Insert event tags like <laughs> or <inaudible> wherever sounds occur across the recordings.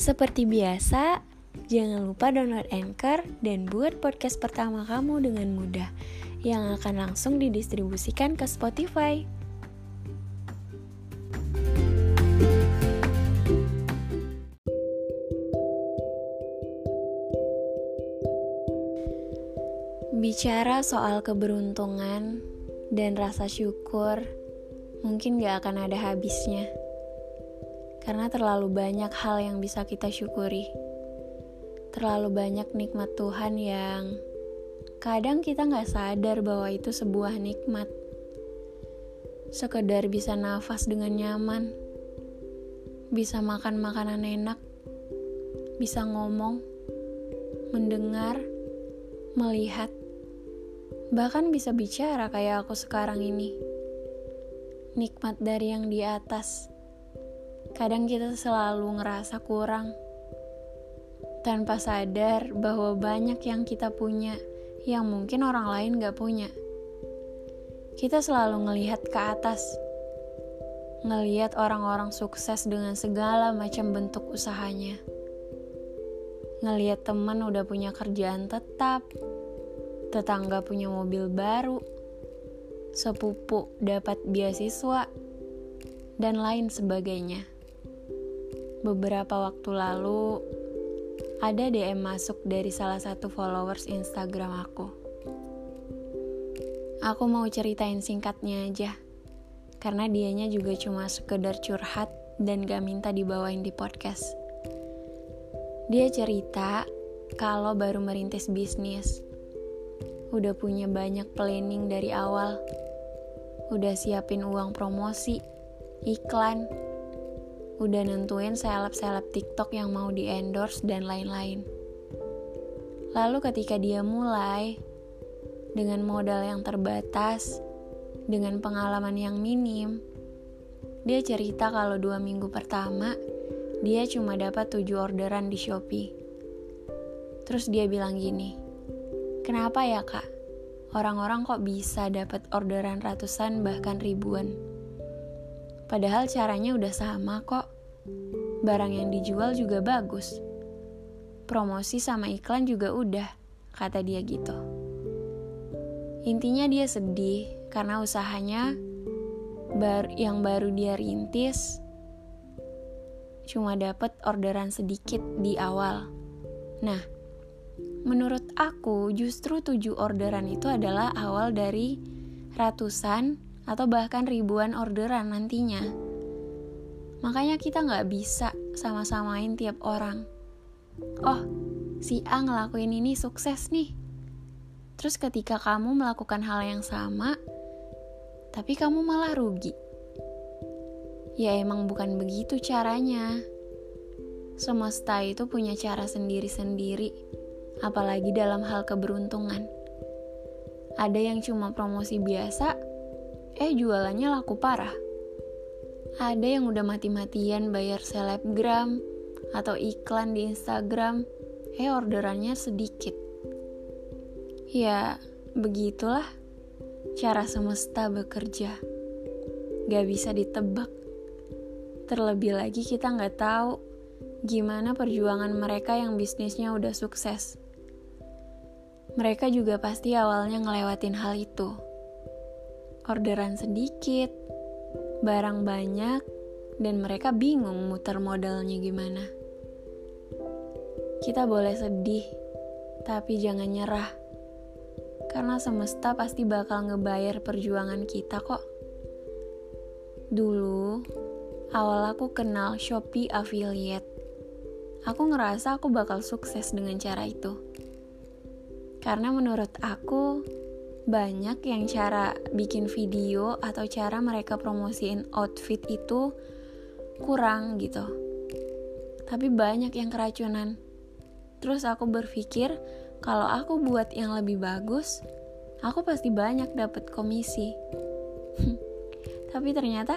Seperti biasa, jangan lupa download Anchor dan buat podcast pertama kamu dengan mudah yang akan langsung didistribusikan ke Spotify. Bicara soal keberuntungan dan rasa syukur, mungkin gak akan ada habisnya karena terlalu banyak hal yang bisa kita syukuri. Terlalu banyak nikmat Tuhan yang kadang kita nggak sadar bahwa itu sebuah nikmat. Sekedar bisa nafas dengan nyaman, bisa makan makanan enak, bisa ngomong, mendengar, melihat, bahkan bisa bicara kayak aku sekarang ini. Nikmat dari yang di atas Kadang kita selalu ngerasa kurang tanpa sadar bahwa banyak yang kita punya yang mungkin orang lain gak punya. Kita selalu ngelihat ke atas, ngelihat orang-orang sukses dengan segala macam bentuk usahanya. Ngelihat teman udah punya kerjaan tetap, tetangga punya mobil baru, sepupu dapat beasiswa, dan lain sebagainya. Beberapa waktu lalu, ada DM masuk dari salah satu followers Instagram aku. Aku mau ceritain singkatnya aja, karena dianya juga cuma sekedar curhat dan gak minta dibawain di podcast. Dia cerita kalau baru merintis bisnis, udah punya banyak planning dari awal, udah siapin uang promosi, iklan, udah nentuin seleb-seleb TikTok yang mau di endorse dan lain-lain. Lalu ketika dia mulai dengan modal yang terbatas, dengan pengalaman yang minim, dia cerita kalau dua minggu pertama dia cuma dapat tujuh orderan di Shopee. Terus dia bilang gini, kenapa ya kak? Orang-orang kok bisa dapat orderan ratusan bahkan ribuan? Padahal caranya udah sama kok. Barang yang dijual juga bagus. Promosi sama iklan juga udah, kata dia gitu. Intinya dia sedih karena usahanya bar yang baru dia rintis cuma dapat orderan sedikit di awal. Nah, menurut aku justru tujuh orderan itu adalah awal dari ratusan atau bahkan ribuan orderan nantinya. Makanya kita nggak bisa sama-samain tiap orang. Oh, si A ngelakuin ini sukses nih. Terus ketika kamu melakukan hal yang sama, tapi kamu malah rugi. Ya emang bukan begitu caranya. Semesta itu punya cara sendiri-sendiri, apalagi dalam hal keberuntungan. Ada yang cuma promosi biasa, eh jualannya laku parah. Ada yang udah mati-matian bayar selebgram atau iklan di Instagram, eh orderannya sedikit. Ya, begitulah cara semesta bekerja. Gak bisa ditebak. Terlebih lagi kita nggak tahu gimana perjuangan mereka yang bisnisnya udah sukses. Mereka juga pasti awalnya ngelewatin hal itu orderan sedikit, barang banyak, dan mereka bingung muter modalnya gimana. Kita boleh sedih, tapi jangan nyerah. Karena semesta pasti bakal ngebayar perjuangan kita kok. Dulu, awal aku kenal Shopee Affiliate. Aku ngerasa aku bakal sukses dengan cara itu. Karena menurut aku, banyak yang cara bikin video atau cara mereka promosiin outfit itu kurang gitu. Tapi banyak yang keracunan. Terus aku berpikir kalau aku buat yang lebih bagus, aku pasti banyak dapat komisi. <laughs> Tapi ternyata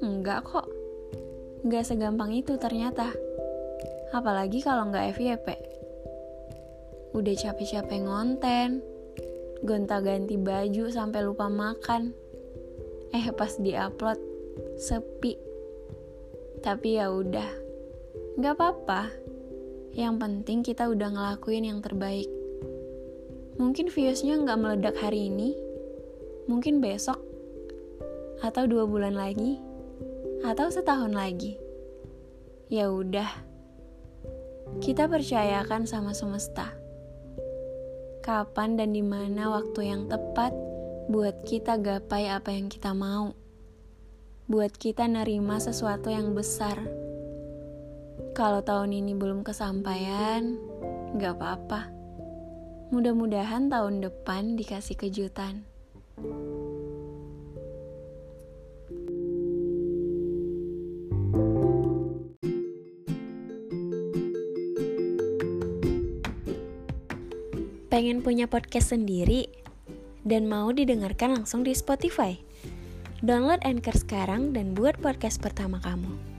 enggak kok. Enggak segampang itu ternyata. Apalagi kalau enggak FYP. Udah capek-capek ngonten, gonta-ganti baju sampai lupa makan. Eh pas diupload sepi. Tapi ya udah, Gak apa-apa. Yang penting kita udah ngelakuin yang terbaik. Mungkin viewsnya nggak meledak hari ini, mungkin besok, atau dua bulan lagi, atau setahun lagi. Ya udah, kita percayakan sama semesta. Kapan dan di mana waktu yang tepat buat kita gapai apa yang kita mau. Buat kita nerima sesuatu yang besar. Kalau tahun ini belum kesampaian, gak apa-apa Mudah-mudahan tahun depan dikasih kejutan. Pengen punya podcast sendiri dan mau didengarkan langsung di Spotify? Download Anchor sekarang dan buat podcast pertama kamu.